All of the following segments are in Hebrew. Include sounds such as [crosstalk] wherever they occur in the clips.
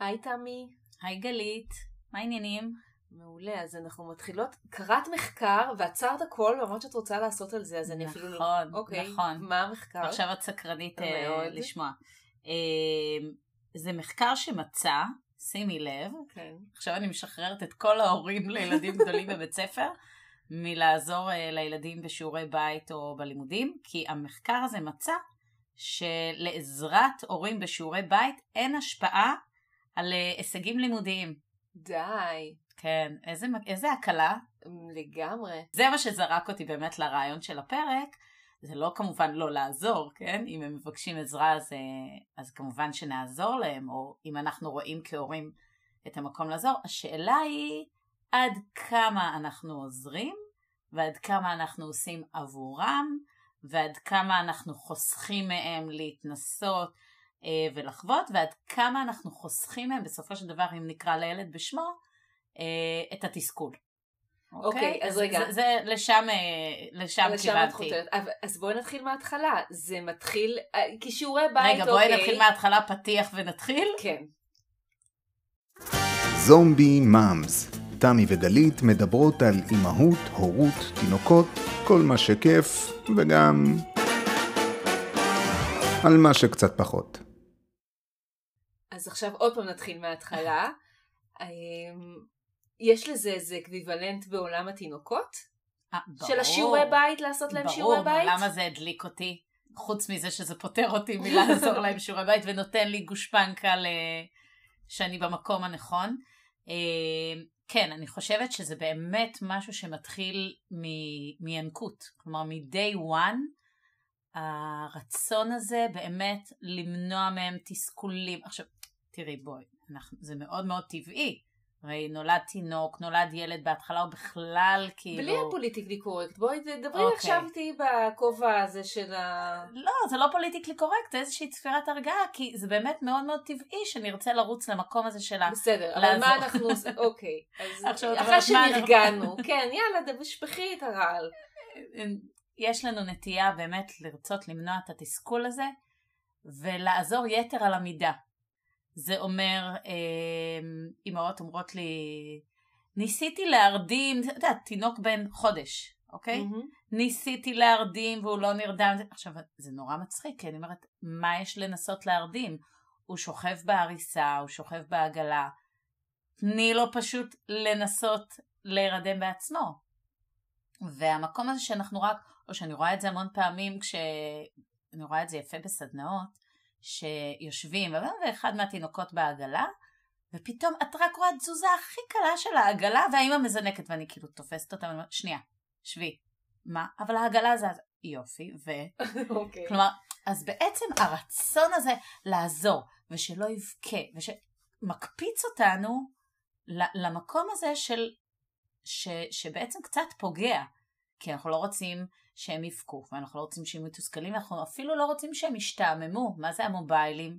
היי תמי. היי גלית, מה העניינים? מעולה, אז אנחנו מתחילות. קראת מחקר ועצרת הכל ואמרת שאת רוצה לעשות על זה, אז אני אפילו לא... נכון, אוקיי, נכון. מה המחקר? עכשיו את סקרנית אה, מאוד. לשמוע. אה, זה מחקר שמצא, שימי לב, כן. עכשיו אני משחררת את כל ההורים לילדים גדולים בבית ספר מלעזור אה, לילדים בשיעורי בית או בלימודים, כי המחקר הזה מצא שלעזרת הורים בשיעורי בית אין השפעה על אה, הישגים לימודיים. די. כן, איזה, איזה הקלה. לגמרי. זה מה שזרק אותי באמת לרעיון של הפרק. זה לא כמובן לא לעזור, כן? אם הם מבקשים עזרה אז, אה, אז כמובן שנעזור להם, או אם אנחנו רואים כהורים את המקום לעזור. השאלה היא עד כמה אנחנו עוזרים, ועד כמה אנחנו עושים עבורם, ועד כמה אנחנו חוסכים מהם להתנסות ולחוות, ועד כמה אנחנו חוסכים מהם בסופו של דבר, אם נקרא לילד בשמו, אה, את התסכול. אוקיי, אז רגע. זה, זה לשם, אה, לשם לשם כיוונתי. אבל- אז בואי נתחיל מההתחלה. זה מתחיל, אה, כי שיעורי בית, רגע, בואי אוקיי. נתחיל מההתחלה פתיח ונתחיל. כן. זומבי מאמס. תמי וגלית מדברות על אימהות, הורות, תינוקות, כל מה שכיף, וגם על מה שקצת פחות. אז עכשיו עוד פעם נתחיל מההתחלה. [laughs] אמ, יש לזה איזה אקוויוולנט בעולם התינוקות? אה, של ברור. השיעורי בית, לעשות להם שיעורי ברור, בית? למה זה הדליק אותי? חוץ מזה שזה פוטר אותי [laughs] מלעזור להם שיעורי בית ונותן לי גושפנקה ל... שאני במקום הנכון. אה, כן, אני חושבת שזה באמת משהו שמתחיל מ- מינקות. כלומר, מ-day one, הרצון הזה באמת למנוע מהם תסכולים. עכשיו, תראי, בואי, אנחנו, זה מאוד מאוד טבעי. הרי נולד תינוק, נולד ילד בהתחלה, הוא בכלל כאילו... בלי הפוליטיקלי קורקט, בואי תדברי אוקיי. עכשיו איתי בכובע הזה של ה... לא, זה לא פוליטיקלי קורקט, זה איזושהי צפירת הרגעה, כי זה באמת מאוד מאוד טבעי שנרצה לרוץ למקום הזה של ה... בסדר, אבל לעזור. מה אנחנו? [laughs] אוקיי. אז עכשיו אחרי שנרגענו, כן, יאללה, תשפכי את הרעל. יש לנו נטייה באמת לרצות למנוע את התסכול הזה, ולעזור יתר על המידה. זה אומר, אה, אמהות אומרות לי, ניסיתי להרדים, אתה יודע, תינוק בן חודש, אוקיי? מהמם. ניסיתי להרדים והוא לא נרדם. עכשיו, זה נורא מצחיק, כי אני אומרת, מה יש לנסות להרדים? הוא שוכב בעריסה, הוא שוכב בעגלה. תני לו פשוט לנסות להירדם בעצמו. והמקום הזה שאנחנו רק, או שאני רואה את זה המון פעמים כש... אני רואה את זה יפה בסדנאות, שיושבים, ואחד מהתינוקות בעגלה, ופתאום את רק רואה תזוזה הכי קלה של העגלה, והאימא מזנקת, ואני כאילו תופסת אותה, ואני אומרת, שנייה, שבי. מה? אבל העגלה זזה. יופי, ו... [laughs] אוקיי. כלומר, אז בעצם הרצון הזה לעזור, ושלא יבכה, ושמקפיץ אותנו למקום הזה של... ש... שבעצם קצת פוגע. כי אנחנו לא רוצים שהם יבכו, ואנחנו לא רוצים שהם מתוסכלים, ואנחנו אפילו לא רוצים שהם ישתעממו. מה זה המוביילים?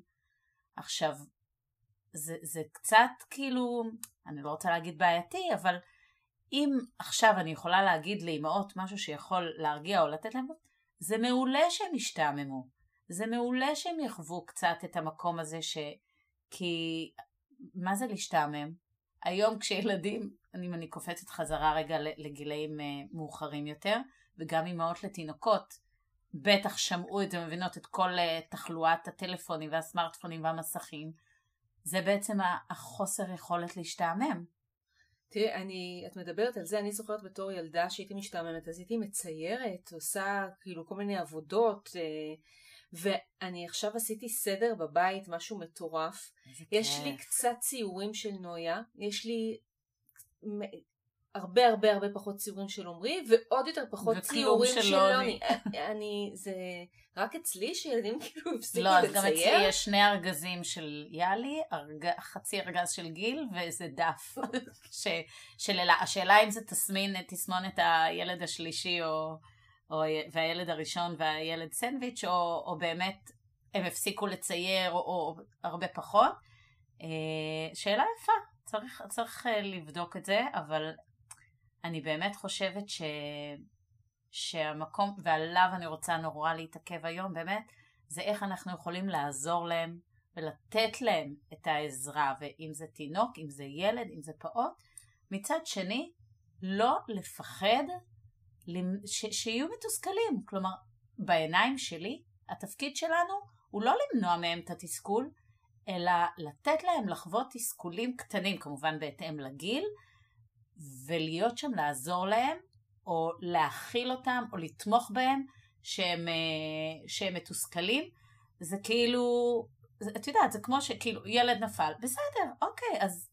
עכשיו, זה, זה קצת כאילו, אני לא רוצה להגיד בעייתי, אבל אם עכשיו אני יכולה להגיד לאמהות משהו שיכול להרגיע או לתת להם, זה מעולה שהם ישתעממו. זה מעולה שהם יחוו קצת את המקום הזה ש... כי מה זה להשתעמם? היום כשילדים, אם אני קופצת חזרה רגע לגילאים אה, מאוחרים יותר, וגם אמהות לתינוקות, בטח שמעו את זה, מבינות את כל אה, תחלואת הטלפונים והסמארטפונים והמסכים, זה בעצם החוסר יכולת להשתעמם. תראי, אני, את מדברת על זה, אני זוכרת בתור ילדה שהייתי משתעממת, אז הייתי מציירת, עושה כאילו כל מיני עבודות, אה, ואני עכשיו עשיתי סדר בבית, משהו מטורף. יש לי קצת ציורים של נויה, יש לי הרבה הרבה הרבה פחות ציורים של עמרי, ועוד יותר פחות ציורים של לוני. לוני. אני, זה רק אצלי שילדים [laughs] כאילו הפסיקו לא, אז גם אצלי לצייר? יש שני ארגזים של יאלי, ארג... חצי ארגז של גיל ואיזה דף [laughs] ש... של אלה. השאלה אם זה תסמין, תסמונת הילד השלישי או... או... והילד הראשון והילד סנדוויץ', או, או באמת הם הפסיקו לצייר או, או הרבה פחות. אה, שאלה יפה, צריך, צריך אה, לבדוק את זה, אבל אני באמת חושבת ש... שהמקום, ועליו אני רוצה נורא להתעכב היום באמת, זה איך אנחנו יכולים לעזור להם ולתת להם את העזרה, ואם זה תינוק, אם זה ילד, אם זה פעוט, מצד שני, לא לפחד ש- שיהיו מתוסכלים. כלומר, בעיניים שלי, התפקיד שלנו הוא לא למנוע מהם את התסכול, אלא לתת להם לחוות תסכולים קטנים, כמובן בהתאם לגיל, ולהיות שם לעזור להם, או להכיל אותם, או לתמוך בהם, שהם, אה, שהם מתוסכלים. זה כאילו, את יודעת, זה כמו שכאילו ילד נפל, בסדר, אוקיי, אז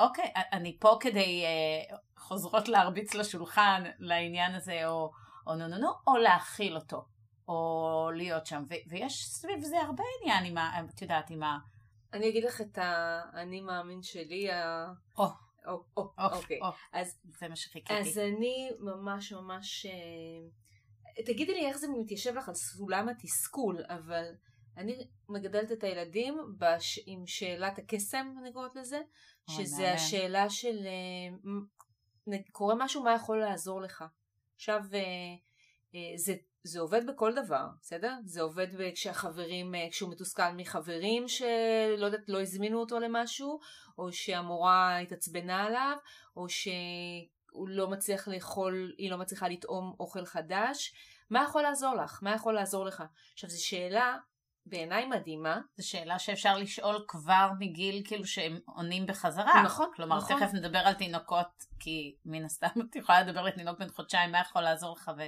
אוקיי, אני פה כדי אה, חוזרות להרביץ לשולחן לעניין הזה, או, או נו נו נו, או להכיל אותו, או להיות שם, ו- ויש סביב זה הרבה עניין עם ה... את יודעת, עם ה... אני אגיד לך את האני מאמין שלי, ה... או. או, או, או, אוקיי. או. אז, זה מה שחיכיתי. אז אני ממש ממש... אה, תגידי לי איך זה מתיישב לך על סולם התסכול, אבל אני מגדלת את הילדים בש... עם שאלת הקסם, אני קוראת לזה, שזה. השאלה של אה, קורה משהו, מה יכול לעזור לך? עכשיו, אה, זה, זה עובד בכל דבר, בסדר? זה עובד כשהחברים, אה, כשהוא מתוסכל מחברים שלא יודעת, לא הזמינו אותו למשהו, או שהמורה התעצבנה עליו, או שהוא לא מצליח לאכול, היא לא מצליחה לטעום אוכל חדש. מה יכול לעזור לך? מה יכול לעזור לך? עכשיו, זו שאלה בעיניי מדהימה. זו שאלה שאפשר לשאול כבר מגיל כאילו שהם עונים בחזרה. נכון, כלומר, נכון. תכף נדבר על תינוקות, כי מן הסתם את יכולה לדבר לתינוק בן חודשיים, מה יכול לעזור לך ו...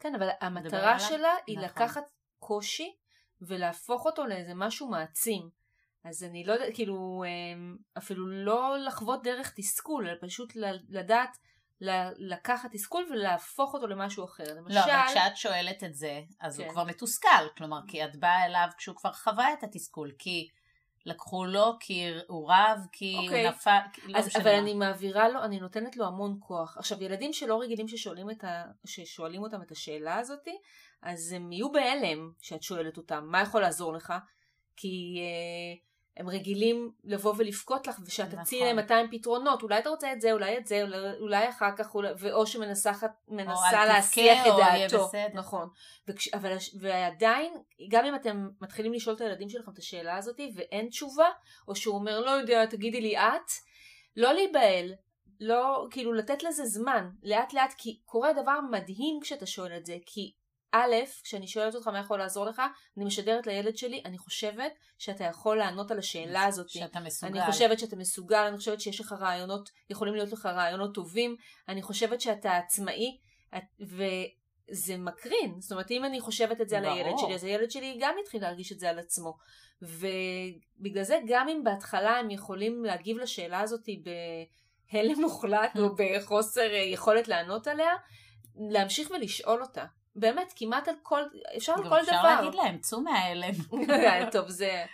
כן, אבל המטרה? שלה היא נכון. לקחת קושי ולהפוך אותו לאיזה משהו מעצים. אז אני לא יודעת, כאילו, אמ, אפילו לא לחוות דרך תסכול, אלא פשוט לדעת לקחת תסכול ולהפוך אותו למשהו אחר. למשל, לא, אבל כשאת שואלת את זה, אז הוא כן. כבר מתוסכל. כלומר, כי את באה אליו כשהוא כבר חווה את התסכול. כי לקחו לו, כי הוא רב, כי אוקיי. הוא נפל, כי לא אז, משנה אבל. אני מעבירה לו, אני נותנת לו המון כוח. עכשיו, ילדים שלא רגילים ששואלים, את ה, ששואלים אותם את השאלה הזאת, אז הם יהיו בהלם שאת שואלת אותם, מה יכול לעזור לך? כי אה, הם רגילים לבוא ולבכות לך, ושאת תציעי נכון. להם 200 פתרונות, אולי אתה רוצה את זה, אולי את זה, אולי, אחר כך, אולי, ואו שמנסה להסיח את דעתו. נכון. וכש, אבל, ועדיין, גם אם אתם מתחילים לשאול את הילדים שלכם את השאלה הזאת, ואין תשובה, או שהוא אומר, לא יודע, תגידי לי את, לא להיבהל, לא, כאילו לתת לזה זמן, לאט לאט, כי קורה דבר מדהים כשאתה שואל את זה, כי א', כשאני שואלת אותך מה יכול לעזור לך, אני משדרת לילד שלי, אני חושבת שאתה יכול לענות על השאלה הזאת. שאתה מסוגל. אני חושבת שאתה מסוגל, אני חושבת שיש לך רעיונות, יכולים להיות לך רעיונות טובים, אני חושבת שאתה עצמאי, וזה מקרין. זאת אומרת, אם אני חושבת את זה על ברור. הילד שלי, אז הילד שלי גם יתחיל להרגיש את זה על עצמו. ובגלל זה, גם אם בהתחלה הם יכולים להגיב לשאלה הזאת בהלם מוחלט, או [laughs] בחוסר יכולת לענות עליה, להמשיך ולשאול אותה. באמת, כמעט על כל, אפשר על כל אפשר דבר. להגיד להם, צאו מההלם. [laughs] טוב, זה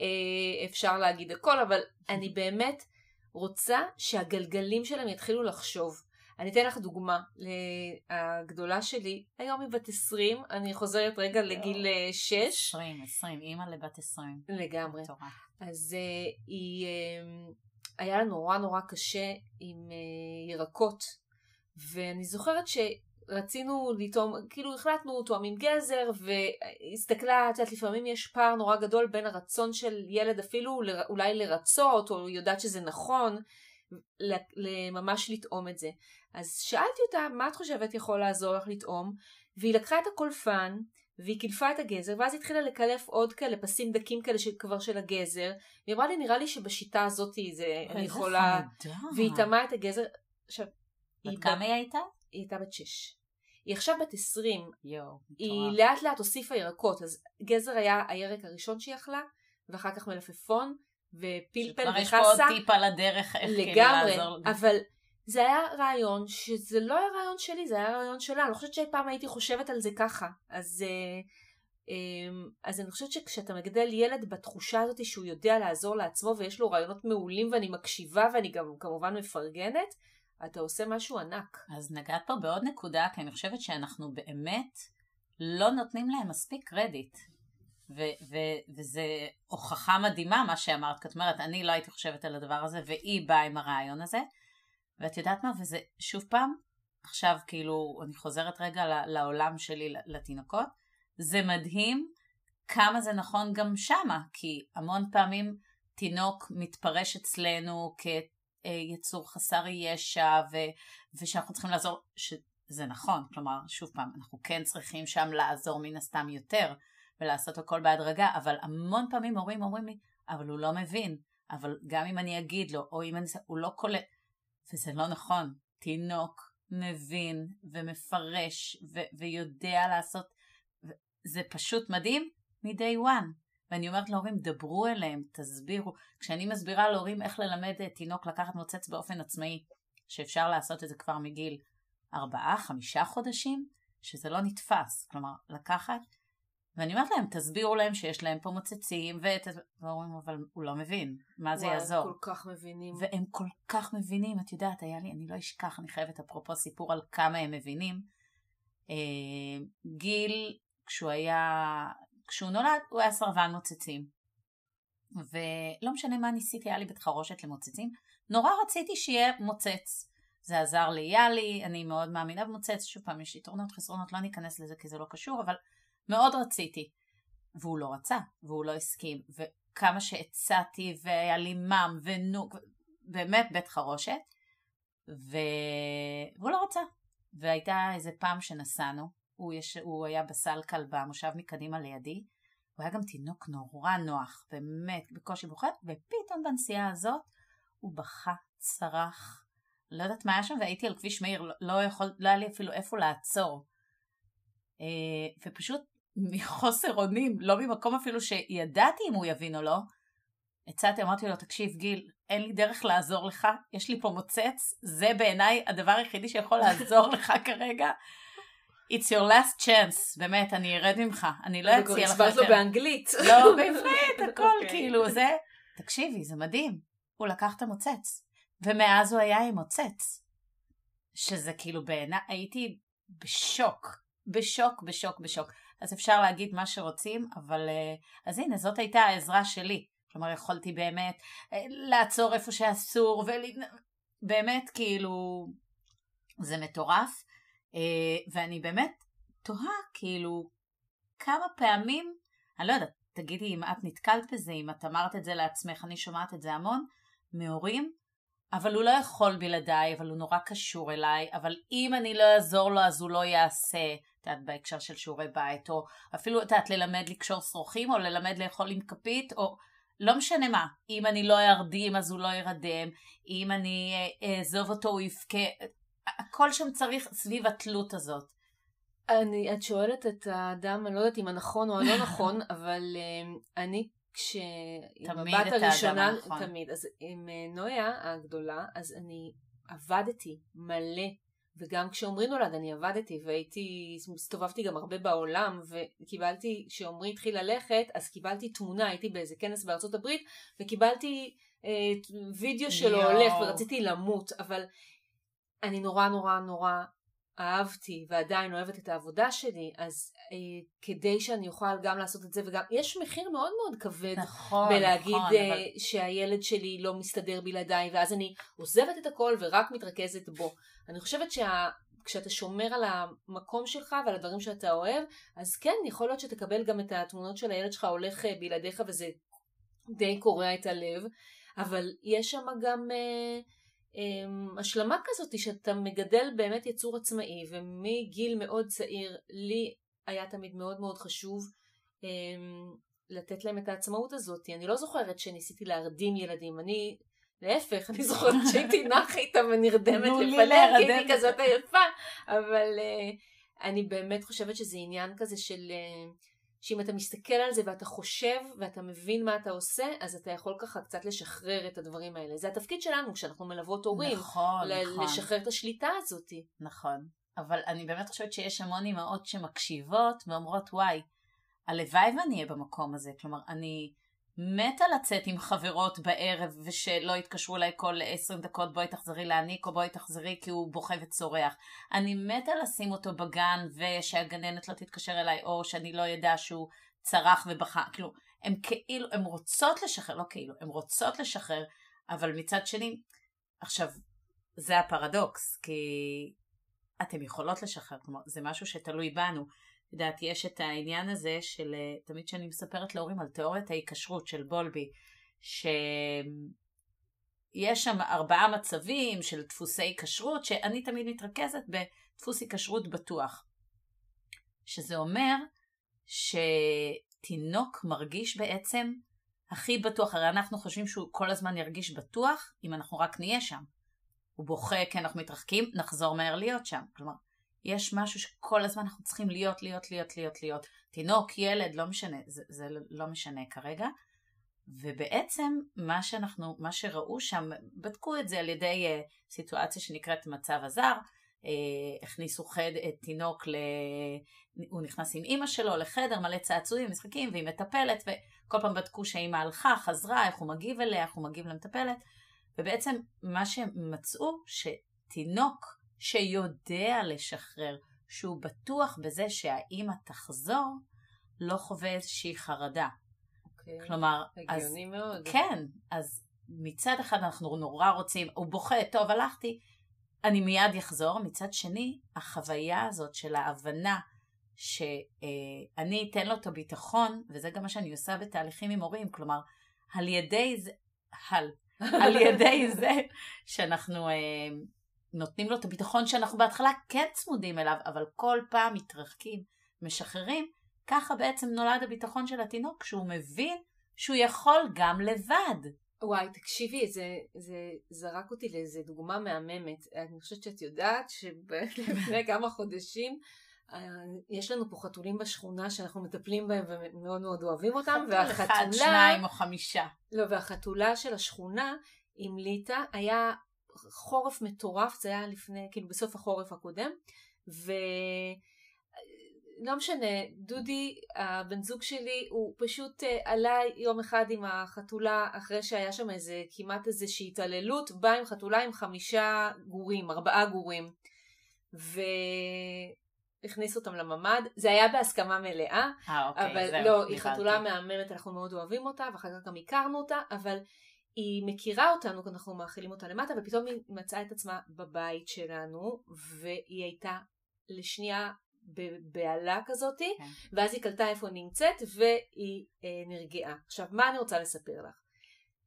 אה, אפשר להגיד הכל, אבל אני באמת רוצה שהגלגלים שלהם יתחילו לחשוב. אני אתן לך דוגמה. הגדולה שלי, היום היא בת 20, אני חוזרת רגע לגיל אה, 6. 20, 20, אימא לבת 20. לגמרי. מטורף. אז uh, היא, היה לה נורא נורא קשה עם uh, ירקות, ואני זוכרת שרצינו לטעום, כאילו החלטנו עם גזר, והסתכלה, את יודעת, לפעמים יש פער נורא גדול בין הרצון של ילד אפילו ל, אולי לרצות, או יודעת שזה נכון, ל- ממש לטעום את זה. אז שאלתי אותה, מה את חושבת יכול לעזור לך לטעום? והיא לקחה את הקולפן, והיא קילפה את הגזר, ואז התחילה לקלף עוד כאלה פסים דקים כאלה כבר של הגזר. והיא אמרה לי, נראה לי שבשיטה הזאת זה, אני יכולה... והיא טעמה את הגזר. עכשיו, בת כמה היא הייתה? היא הייתה בת שש. היא עכשיו בת עשרים. יואו, היא. לאט לאט הוסיפה ירקות, אז גזר היה הירק הראשון שהיא אכלה, ואחר כך מלפפון, ופלפל שכבר יש פה עוד וחסה. טיפ על הדרך איך כאילו לגמרי, לעזור. אבל זה היה רעיון שזה לא היה רעיון שלי, זה היה רעיון שלה. אני לא חושבת שאי פעם הייתי חושבת על זה ככה. אז, אה, אה, אז אני חושבת שכשאתה מגדל ילד בתחושה הזאת שהוא יודע לעזור לעצמו ויש לו רעיונות מעולים ואני מקשיבה ואני גם כמובן מפרגנת, אתה עושה משהו ענק. אז נגעת פה בעוד נקודה, כי אני חושבת שאנחנו באמת לא נותנים להם מספיק קרדיט. ו- ו- וזה הוכחה מדהימה מה שאמרת, כי את אומרת, אני לא הייתי חושבת על הדבר הזה, והיא באה עם הרעיון הזה. ואת יודעת מה, וזה שוב פעם, עכשיו כאילו, אני חוזרת רגע לעולם שלי, לתינוקות, זה מדהים כמה זה נכון גם שמה, כי המון פעמים תינוק מתפרש אצלנו כיצור חסר ישע, ו, ושאנחנו צריכים לעזור, שזה נכון, כלומר, שוב פעם, אנחנו כן צריכים שם לעזור מן הסתם יותר, ולעשות הכל בהדרגה, אבל המון פעמים הורים אומרים לי, אבל הוא לא מבין, אבל גם אם אני אגיד לו, או אם אני... הוא לא קולט, וזה לא נכון. תינוק מבין ומפרש ו- ויודע לעשות, זה פשוט מדהים מ-day one. ואני אומרת להורים, דברו אליהם, תסבירו. כשאני מסבירה להורים איך ללמד תינוק לקחת מוצץ באופן עצמאי, שאפשר לעשות את זה כבר מגיל ארבעה, חמישה חודשים, שזה לא נתפס. כלומר, לקחת ואני אומרת להם, תסבירו להם שיש להם פה מוצצים, ואת... ואומרים, אבל הוא לא מבין, מה זה וואי, יעזור? הם כל כך מבינים. והם כל כך מבינים, את יודעת, היה לי, אני לא אשכח, אני חייבת אפרופו סיפור על כמה הם מבינים. אה, גיל, כשהוא היה, כשהוא נולד, הוא היה סרבן מוצצים. ולא משנה מה ניסיתי, היה לי בית חרושת למוצצים, נורא רציתי שיהיה מוצץ. זה עזר ליאלי, אני מאוד מאמינה במוצץ, שוב פעם, יש יתרונות, חסרונות, לא ניכנס לזה כי זה לא קשור, אבל מאוד רציתי. והוא לא רצה, והוא לא הסכים, וכמה שהצעתי, והיה לי מאם ונוק, באמת בית חרושת, ו... והוא לא רצה. והייתה איזה פעם שנסענו, הוא, יש... הוא היה בסל כלבה, מושב מקדימה לידי, הוא היה גם תינוק נורא נוח, באמת, בקושי בוכה, ופתאום בנסיעה הזאת הוא בכה, צרח, לא יודעת מה היה שם, והייתי על כביש מאיר, לא, לא, יכול, לא היה לי אפילו איפה לעצור. אה, ופשוט מחוסר אונים, לא ממקום אפילו שידעתי אם הוא יבין או לא, הצעתי, אמרתי לו, תקשיב גיל, אין לי דרך לעזור לך, יש לי פה מוצץ, זה בעיניי הדבר היחידי שיכול לעזור לך כרגע. It's your last chance, באמת, אני ארד ממך, אני לא אציע לך יותר. הסברת לו באנגלית. לא, [laughs] בעברית, הכל אוקיי. כאילו, זה... תקשיבי, זה מדהים, הוא לקח את המוצץ, ומאז הוא היה עם מוצץ. שזה כאילו בעיניי, הייתי בשוק, בשוק, בשוק, בשוק. אז אפשר להגיד מה שרוצים, אבל אה, אז הנה, זאת הייתה העזרה שלי. כלומר, יכולתי באמת אה, לעצור איפה שאסור, ובאמת, כאילו, זה מטורף. אה, ואני באמת תוהה, כאילו, כמה פעמים, אני לא יודעת, תגידי אם את נתקלת בזה, אם את אמרת את זה לעצמך, אני שומעת את זה המון, מהורים, אבל הוא לא יכול בלעדיי, אבל הוא נורא קשור אליי, אבל אם אני לא אעזור לו אז הוא לא יעשה. את יודעת, בהקשר של שיעורי בית, או אפילו, את יודעת, ללמד לקשור שרוכים, או ללמד לאכול עם כפית, או לא משנה מה. אם אני לא ארדים, אז הוא לא ירדם, אם אני אה, אעזוב אותו, הוא יבכה. הכל שם צריך סביב התלות הזאת. אני, את שואלת את האדם, אני לא יודעת אם הנכון או הלא נכון, [laughs] אבל um, אני כש... תמיד את האדם הנכון. תמיד. אז עם uh, נויה הגדולה, אז אני עבדתי מלא וגם כשעמרי נולד אני עבדתי והייתי, הסתובבתי גם הרבה בעולם וקיבלתי, כשעמרי התחיל ללכת אז קיבלתי תמונה, הייתי באיזה כנס בארצות הברית וקיבלתי אה, וידאו שלו יואו. הולך ורציתי למות אבל אני נורא נורא נורא אהבתי ועדיין אוהבת את העבודה שלי אז אה, כדי שאני אוכל גם לעשות את זה וגם יש מחיר מאוד מאוד כבד נכון, בלהגיד נכון, אה, אבל... שהילד שלי לא מסתדר בלעדיי ואז אני עוזבת את הכל ורק מתרכזת בו. אני חושבת שכשאתה שומר על המקום שלך ועל הדברים שאתה אוהב אז כן יכול להיות שתקבל גם את התמונות של הילד שלך הולך אה, בלעדיך וזה די קורע את הלב אבל יש שם גם אה, השלמה כזאת שאתה מגדל באמת יצור עצמאי ומגיל מאוד צעיר לי היה תמיד מאוד מאוד חשוב אה, לתת להם את העצמאות הזאת. אני לא זוכרת שניסיתי להרדים ילדים, אני להפך, אני זוכרת [laughs] שהייתי נחה איתם ונרדמת לפניה, כי הייתי את כזאת עייפה, אבל uh, אני באמת חושבת שזה עניין כזה של, uh, שאם אתה מסתכל על זה ואתה חושב ואתה מבין מה אתה עושה, אז אתה יכול ככה קצת לשחרר את הדברים האלה. זה התפקיד שלנו כשאנחנו מלוות הורים, נכון, ל- נכון. לשחרר את השליטה הזאת. נכון. אבל אני באמת חושבת שיש המון אמהות שמקשיבות ואומרות, וואי, הלוואי ואני אהיה במקום הזה. כלומר, אני מתה לצאת עם חברות בערב ושלא יתקשרו אליי כל 20 דקות, בואי תחזרי להניק או בואי תחזרי כי הוא בוכה וצורח. אני מתה לשים אותו בגן ושהגננת לא תתקשר אליי, או שאני לא אדע שהוא צרח ובכה. כאילו, הן כאילו, הן רוצות לשחרר, לא כאילו, הן רוצות לשחרר, אבל מצד שני, עכשיו, זה הפרדוקס, כי אתן יכולות לשחרר, כלומר, זה משהו שתלוי בנו. יודעת, יש את העניין הזה של, אה, תמיד כשאני מספרת להורים על תיאוריית ההיקשרות של בולבי, שיש שם ארבעה מצבים של דפוסי היקשרות, שאני תמיד מתרכזת בדפוס היקשרות בטוח. שזה אומר שתינוק מרגיש בעצם הכי בטוח, הרי אנחנו חושבים שהוא כל הזמן ירגיש בטוח אם אנחנו רק נהיה שם. הוא בוכה כי אנחנו מתרחקים, נחזור מהר להיות שם. כלומר, יש משהו שכל הזמן אנחנו צריכים להיות, להיות, להיות, להיות, להיות. תינוק, ילד, לא משנה, זה, זה לא משנה כרגע. ובעצם מה שאנחנו, מה שראו שם, בדקו את זה על ידי uh, סיטואציה שנקראת מצב הזר, uh, הכניסו חד, את תינוק, ל... הוא נכנס עם אימא שלו לחדר מלא צעצועים, משחקים, והיא מטפלת, וכל פעם בדקו שהאימא הלכה, חזרה, איך הוא מגיב אליה, איך הוא מגיב למטפלת, ובעצם מה שהם מצאו, שתינוק שיודע לשחרר, שהוא בטוח בזה שהאימא תחזור, לא חווה איזושהי חרדה. אוקיי. כלומר, הגיוני אז, מאוד. כן, אז מצד אחד אנחנו נורא רוצים, הוא בוכה, טוב, הלכתי, אני מיד אחזור, מצד שני, החוויה הזאת של ההבנה שאני אתן לו את הביטחון, וזה גם מה שאני עושה בתהליכים עם הורים, כלומר, על ידי זה, על, על ידי [laughs] זה שאנחנו אה, נותנים לו את הביטחון שאנחנו בהתחלה כן צמודים אליו, אבל כל פעם מתרחקים, משחררים, ככה בעצם נולד הביטחון של התינוק, שהוא מבין שהוא יכול גם לבד. וואי, תקשיבי, זה, זה זרק אותי לאיזה דוגמה מהממת. אני חושבת שאת יודעת שלפני [laughs] כמה חודשים אה, יש לנו פה חתולים בשכונה שאנחנו מטפלים בהם ומאוד מאוד אוהבים אותם, והחתולה... אחד, שניים או חמישה. לא, והחתולה של השכונה עם ליטא היה חורף מטורף, זה היה לפני, כאילו בסוף החורף הקודם, ו... לא משנה, דודי, הבן זוג שלי, הוא פשוט uh, עלה יום אחד עם החתולה אחרי שהיה שם איזה כמעט איזושהי התעללות, בא עם חתולה עם חמישה גורים, ארבעה גורים. והכניס אותם לממ"ד, זה היה בהסכמה מלאה, אה, אוקיי, אבל זהו, לא, היא. חתולה מהממת, אנחנו מאוד אוהבים אותה, ואחר כך גם הכרנו אותה, אבל היא מכירה אותנו, אנחנו מאכילים אותה למטה, ופתאום היא מצאה את עצמה בבית שלנו, והיא הייתה לשנייה בבהלה כזאתי, כן. ואז היא קלטה איפה היא נמצאת, והיא אה, נרגעה. עכשיו, מה אני רוצה לספר לך?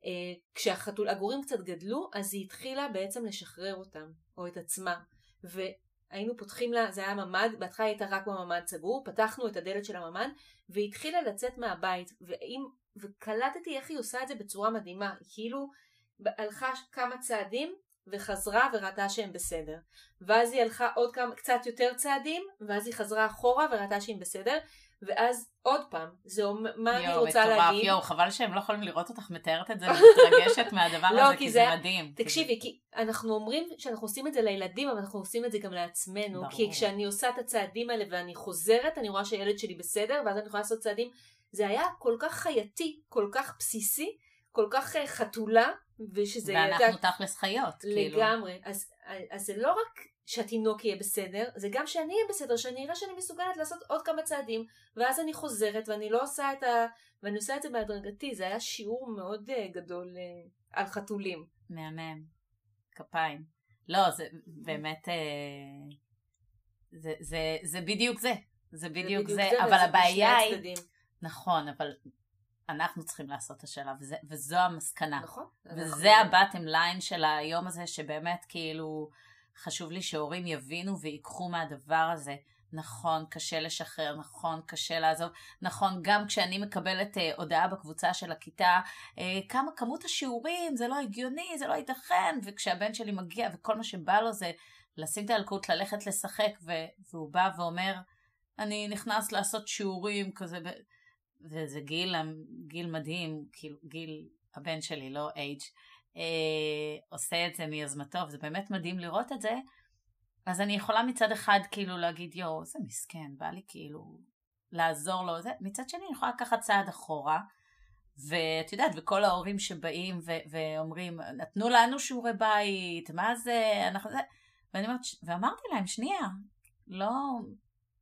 אה, כשהגורים קצת גדלו, אז היא התחילה בעצם לשחרר אותם, או את עצמה. והיינו פותחים לה, זה היה ממ"ד, בהתחלה הייתה רק בממ"ד סגור, פתחנו את הדלת של הממ"ד, והיא התחילה לצאת מהבית, ואם, וקלטתי איך היא עושה את זה בצורה מדהימה, היא כאילו הלכה כמה צעדים, וחזרה וראתה שהם בסדר. ואז היא הלכה עוד כמה, קצת יותר צעדים, ואז היא חזרה אחורה וראתה שהם בסדר, ואז עוד פעם, זה אומר, מה אני רוצה מטורף, להגיד? יואו, חבל שהם לא יכולים לראות אותך מתארת את זה [laughs] ומתרגשת מהדבר לא, הזה, כי זה- זה מדהים. תקשיבי, כי אנחנו אומרים שאנחנו עושים את זה לילדים, אבל אנחנו עושים את זה גם לעצמנו. ברור. כי כשאני עושה את הצעדים האלה ואני חוזרת, אני רואה שהילד שלי בסדר, ואז אני יכולה לעשות צעדים. זה היה כל כך חייתי, כל כך בסיסי, כל כך אה, חתולה, ושזה... ואנחנו יודעת, תכלס חיות, כאילו. לגמרי. אז, אז זה לא רק שהתינוק יהיה בסדר, זה גם שאני אהיה בסדר, שאני אראה שאני מסוגלת לעשות עוד כמה צעדים, ואז אני חוזרת ואני לא עושה את ה... ואני עושה את זה בהדרגתי, זה היה שיעור מאוד uh, גדול uh, על חתולים. מהמם. כפיים. לא, זה באמת... אה, זה, זה, זה בדיוק זה. זה בדיוק זה, אבל וזה הבעיה היא... נכון, אבל אנחנו צריכים לעשות את השלב, וזה, וזו המסקנה. נכון. וזה הבטם ליין של היום הזה, שבאמת כאילו חשוב לי שהורים יבינו ויקחו מהדבר הזה. נכון, קשה לשחרר, נכון, קשה לעזוב, נכון, גם כשאני מקבלת אה, הודעה בקבוצה של הכיתה, אה, כמה כמות השיעורים, זה לא הגיוני, זה לא ייתכן, וכשהבן שלי מגיע וכל מה שבא לו זה לשים את האלקוט, ללכת לשחק, ו- והוא בא ואומר, אני נכנס לעשות שיעורים כזה, ב- וזה גיל, גיל מדהים, כאילו גיל הבן שלי, לא אייג', אה, עושה את זה מיוזמתו, וזה באמת מדהים לראות את זה. אז אני יכולה מצד אחד כאילו להגיד, יואו, איזה מסכן, בא לי כאילו לעזור לו, זה. מצד שני אני יכולה לקחת צעד אחורה, ואת יודעת, וכל ההורים שבאים ו- ואומרים, נתנו לנו שיעורי בית, מה זה, אנחנו זה, ואני אומרת, ואמרתי להם, שנייה, לא,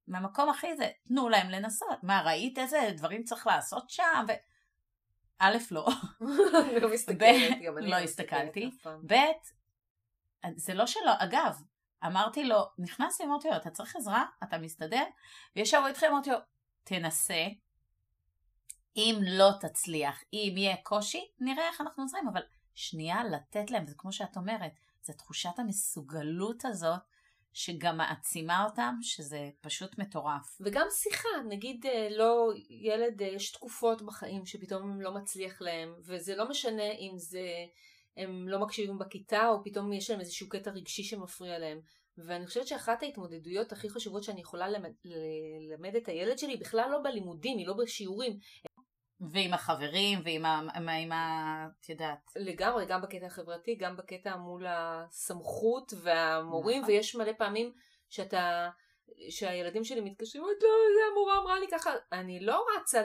מהמקום הכי זה, תנו להם לנסות, מה, ראית איזה דברים צריך לעשות שם? ו... א', לא, [laughs] לא מסתכלת, גם אני לא מסתכלת הסתכלתי. ב', זה לא שלא, אגב, אמרתי לו, נכנסתי, אמרתי לו, אתה צריך עזרה? אתה מסתדר? וישבו איתכם, אמרתי לו, תנסה. אם לא תצליח, אם יהיה קושי, נראה איך אנחנו עוזרים, אבל שנייה לתת להם, זה כמו שאת אומרת, זה תחושת המסוגלות הזאת, שגם מעצימה אותם, שזה פשוט מטורף. וגם שיחה, נגיד אה, לא, ילד, אה, יש תקופות בחיים שפתאום לא מצליח להם, וזה לא משנה אם זה, הם לא מקשיבים בכיתה, או פתאום יש להם איזשהו קטע רגשי שמפריע להם. ואני חושבת שאחת ההתמודדויות הכי חשובות שאני יכולה ללמד, את הילד שלי, בכלל לא בלימודים, היא לא בשיעורים, ועם החברים, ועם ה... עם ה... עם ה... את יודעת. לגמרי, גם בקטע החברתי, גם בקטע מול הסמכות והמורים, נכון. ויש מלא פעמים שאתה... שהילדים שלי מתקשרים, לא, זה המורה אמרה לי ככה, אני לא רצה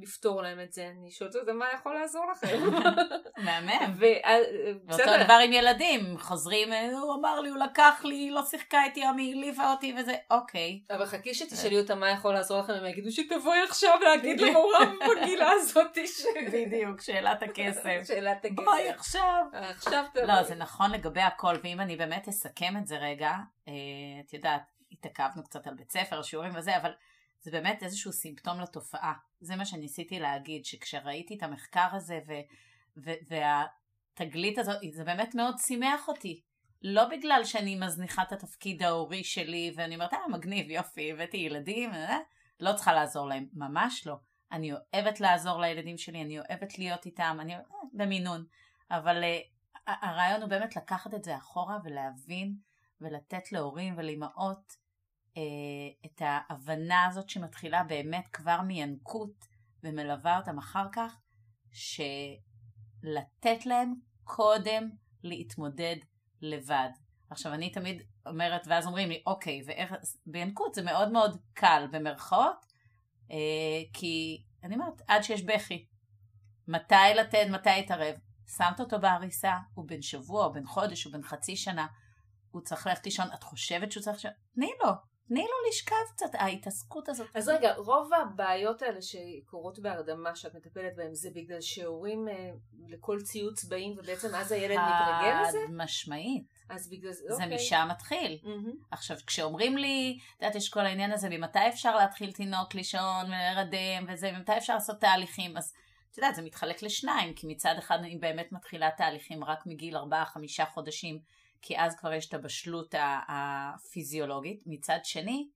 לפתור להם את זה, אני שואלת אותם מה יכול לעזור לכם. [laughs] מהמם. ואותו דבר עם ילדים, חוזרים, הוא אמר לי, הוא לקח לי, לא שיחקה איתי, היא העליבה אותי וזה, אוקיי. אבל חכי שתשאלי אותם מה יכול לעזור לכם, הם יגידו שתבואי עכשיו להגיד למורה בגילה הזאת. בדיוק, שאלת הכסף. [laughs] שאלת הכסף. בואי עכשיו. עכשיו תבואי. לא, זה נכון לגבי הכל, ואם אני באמת אסכם את זה רגע, אה, את יודעת, התעכבנו קצת על בית ספר, שיעורים וזה, אבל זה באמת איזשהו סימפטום לתופעה. זה מה שניסיתי להגיד, שכשראיתי את המחקר הזה ו- ו- והתגלית הזאת, זה באמת מאוד שימח אותי. לא בגלל שאני מזניחה את התפקיד ההורי שלי, ואני אומרת, אה, מגניב, יופי, הבאתי ילדים, אה, לא צריכה לעזור להם. ממש לא. אני אוהבת לעזור לילדים שלי, אני אוהבת להיות איתם, אני אוהבת, אה, במינון. אבל uh, הרעיון הוא באמת לקחת את זה אחורה ולהבין ולתת להורים ולאמהות אה, את ההבנה הזאת שמתחילה באמת כבר מינקות ומלווה אותם אחר כך, שלתת להם קודם להתמודד לבד. עכשיו אני תמיד אומרת, ואז אומרים לי, אוקיי, ואיך, בינקות זה מאוד מאוד קל במרכאות, אה, כי אני אומרת, עד שיש בכי. מתי לתת, מתי להתערב. שמת אותו בעריסה, הוא בן שבוע, או בן חודש, או בן חצי שנה, הוא צריך ללכת לישון, את חושבת שהוא צריך לישון? תני לו, תני לו לשכב קצת, ההתעסקות הזאת. אז רגע, רוב הבעיות האלה שקורות בהרדמה שאת מטפלת בהן, זה בגלל שהורים אה, לכל ציוץ באים ובעצם אז הילד מתרגל לזה? חד משמעית. אז בגלל זה, אוקיי. זה משם מתחיל. Mm-hmm. עכשיו, כשאומרים לי, את יודעת, יש כל העניין הזה, ממתי אפשר להתחיל תינוק לישון ולהרדם וזה, ממתי אפשר לעשות תהליכים, אז את יודעת, זה מתחלק לשניים, כי מצד אחד אני באמת מתחילה תהליכים רק מגיל 4-5 חודשים. כי אז כבר יש את הבשלות הפיזיולוגית. מצד שני,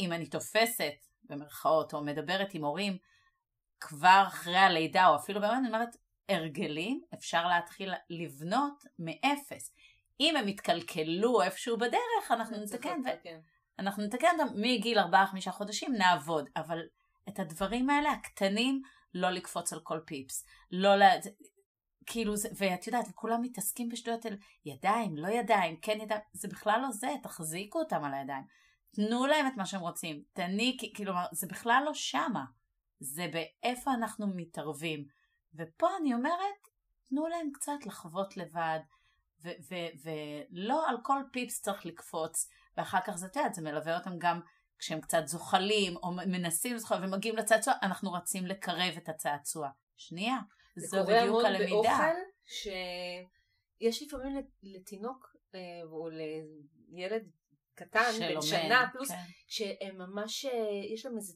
אם אני תופסת, במרכאות, או מדברת עם הורים, כבר אחרי הלידה, או אפילו באמת, אני אומרת, הרגלים אפשר להתחיל לבנות מאפס. אם הם יתקלקלו איפשהו בדרך, אנחנו נתקן. ו... אנחנו נתקן אותם מגיל 4-5 חודשים, נעבוד. אבל את הדברים האלה, הקטנים, לא לקפוץ על כל פיפס. לא לה... כאילו, זה, ואת יודעת, וכולם מתעסקים בשטויות על ידיים, לא ידיים, כן ידיים, זה בכלל לא זה, תחזיקו אותם על הידיים. תנו להם את מה שהם רוצים, תניקי, כאילו, זה בכלל לא שמה. זה באיפה אנחנו מתערבים. ופה אני אומרת, תנו להם קצת לחוות לבד, ולא על כל פיפס צריך לקפוץ, ואחר כך זה, את יודעת, זה מלווה אותם גם כשהם קצת זוחלים, או מנסים לזחול ומגיעים לצעצוע, אנחנו רצים לקרב את הצעצוע. שנייה. זה קורה המון באוכל, שיש לפעמים לתינוק אה, או לילד קטן, בן שנה פלוס, כן. שהם ממש, אה, יש להם איזה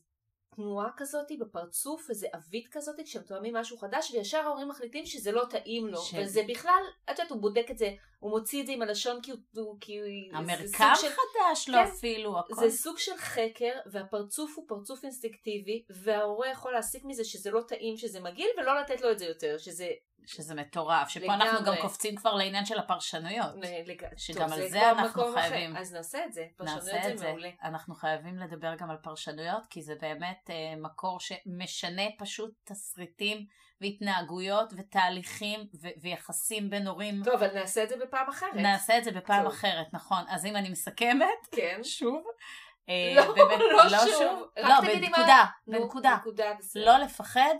תנועה כזאת בפרצוף, איזה עווית כזאת, כשהם תואמים משהו חדש, וישר ההורים מחליטים שזה לא טעים לו. ש... וזה בכלל, את יודעת, הוא בודק את זה, הוא מוציא את זה עם הלשון כי הוא... כי המרקם של... חדש לו כן, אפילו, הכל. זה סוג של חקר, והפרצוף הוא פרצוף אינסטינקטיבי, וההורה יכול להסיק מזה שזה לא טעים, שזה מגעיל, ולא לתת לו את זה יותר, שזה שזה מטורף, שפה לגמרי. אנחנו גם קופצים כבר לעניין של הפרשנויות. לג... שגם טוב, על זה, זה אנחנו חייבים. אחר. אז נעשה את זה, פרשנויות זה, מעולה. אנחנו חייבים לדבר גם על פרשנויות, כי זה באמת אה, מקור שמשנה פשוט תסריטים והתנהגויות ותהליכים ו- ויחסים בין הורים. טוב, אבל נעשה את זה בפעם אחרת. נעשה את זה בפעם טוב. אחרת, נכון. אז אם אני מסכמת, כן. [laughs] שוב. אה, לא, באמת, לא, לא שוב. שוב. לא, בנקודה, מה... בנקודה. בנקודה לא לפחד.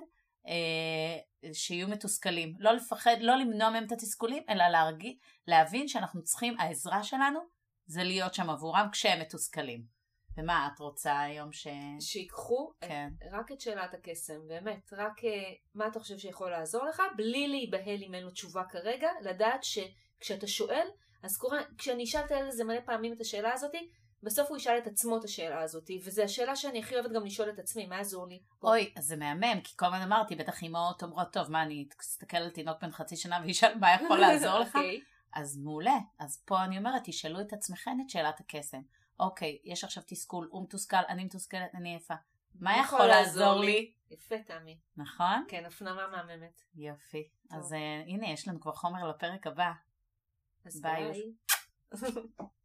שיהיו מתוסכלים. לא לפחד, לא למנוע מהם את התסכולים, אלא להרגיש, להבין שאנחנו צריכים, העזרה שלנו זה להיות שם עבורם כשהם מתוסכלים. ומה את רוצה היום ש... שיקחו כן. את, רק את שאלת הקסם, באמת, רק אה, מה אתה חושב שיכול לעזור לך, בלי להיבהל אם אין לו תשובה כרגע, לדעת שכשאתה שואל, אז קורה, כשאני אשאל את הילד הזה מלא פעמים את השאלה הזאתי, בסוף הוא ישאל את עצמו את השאלה הזאתי, וזו השאלה שאני הכי אוהבת גם לשאול את עצמי, מה יעזור לי? אוי, אז זה מהמם, כי כל הזמן אמרתי, בטח אמהות אומרות, טוב, מה, אני אסתכל על תינוק בן חצי שנה וישאל מה יכול [laughs] לעזור לך? אוקיי. אז מעולה. אז פה אני אומרת, תשאלו את עצמכם את שאלת הקסם. אוקיי, יש עכשיו תסכול, הוא מתוסכל, אני מתוסכלת, אני עייפה. מה יכול לעזור לי? יפה, תמי. נכון? כן, הפנמה מהממת. יופי. אז uh, הנה, יש לנו כבר חומר לפרק הבא. אז. ביי. [laughs]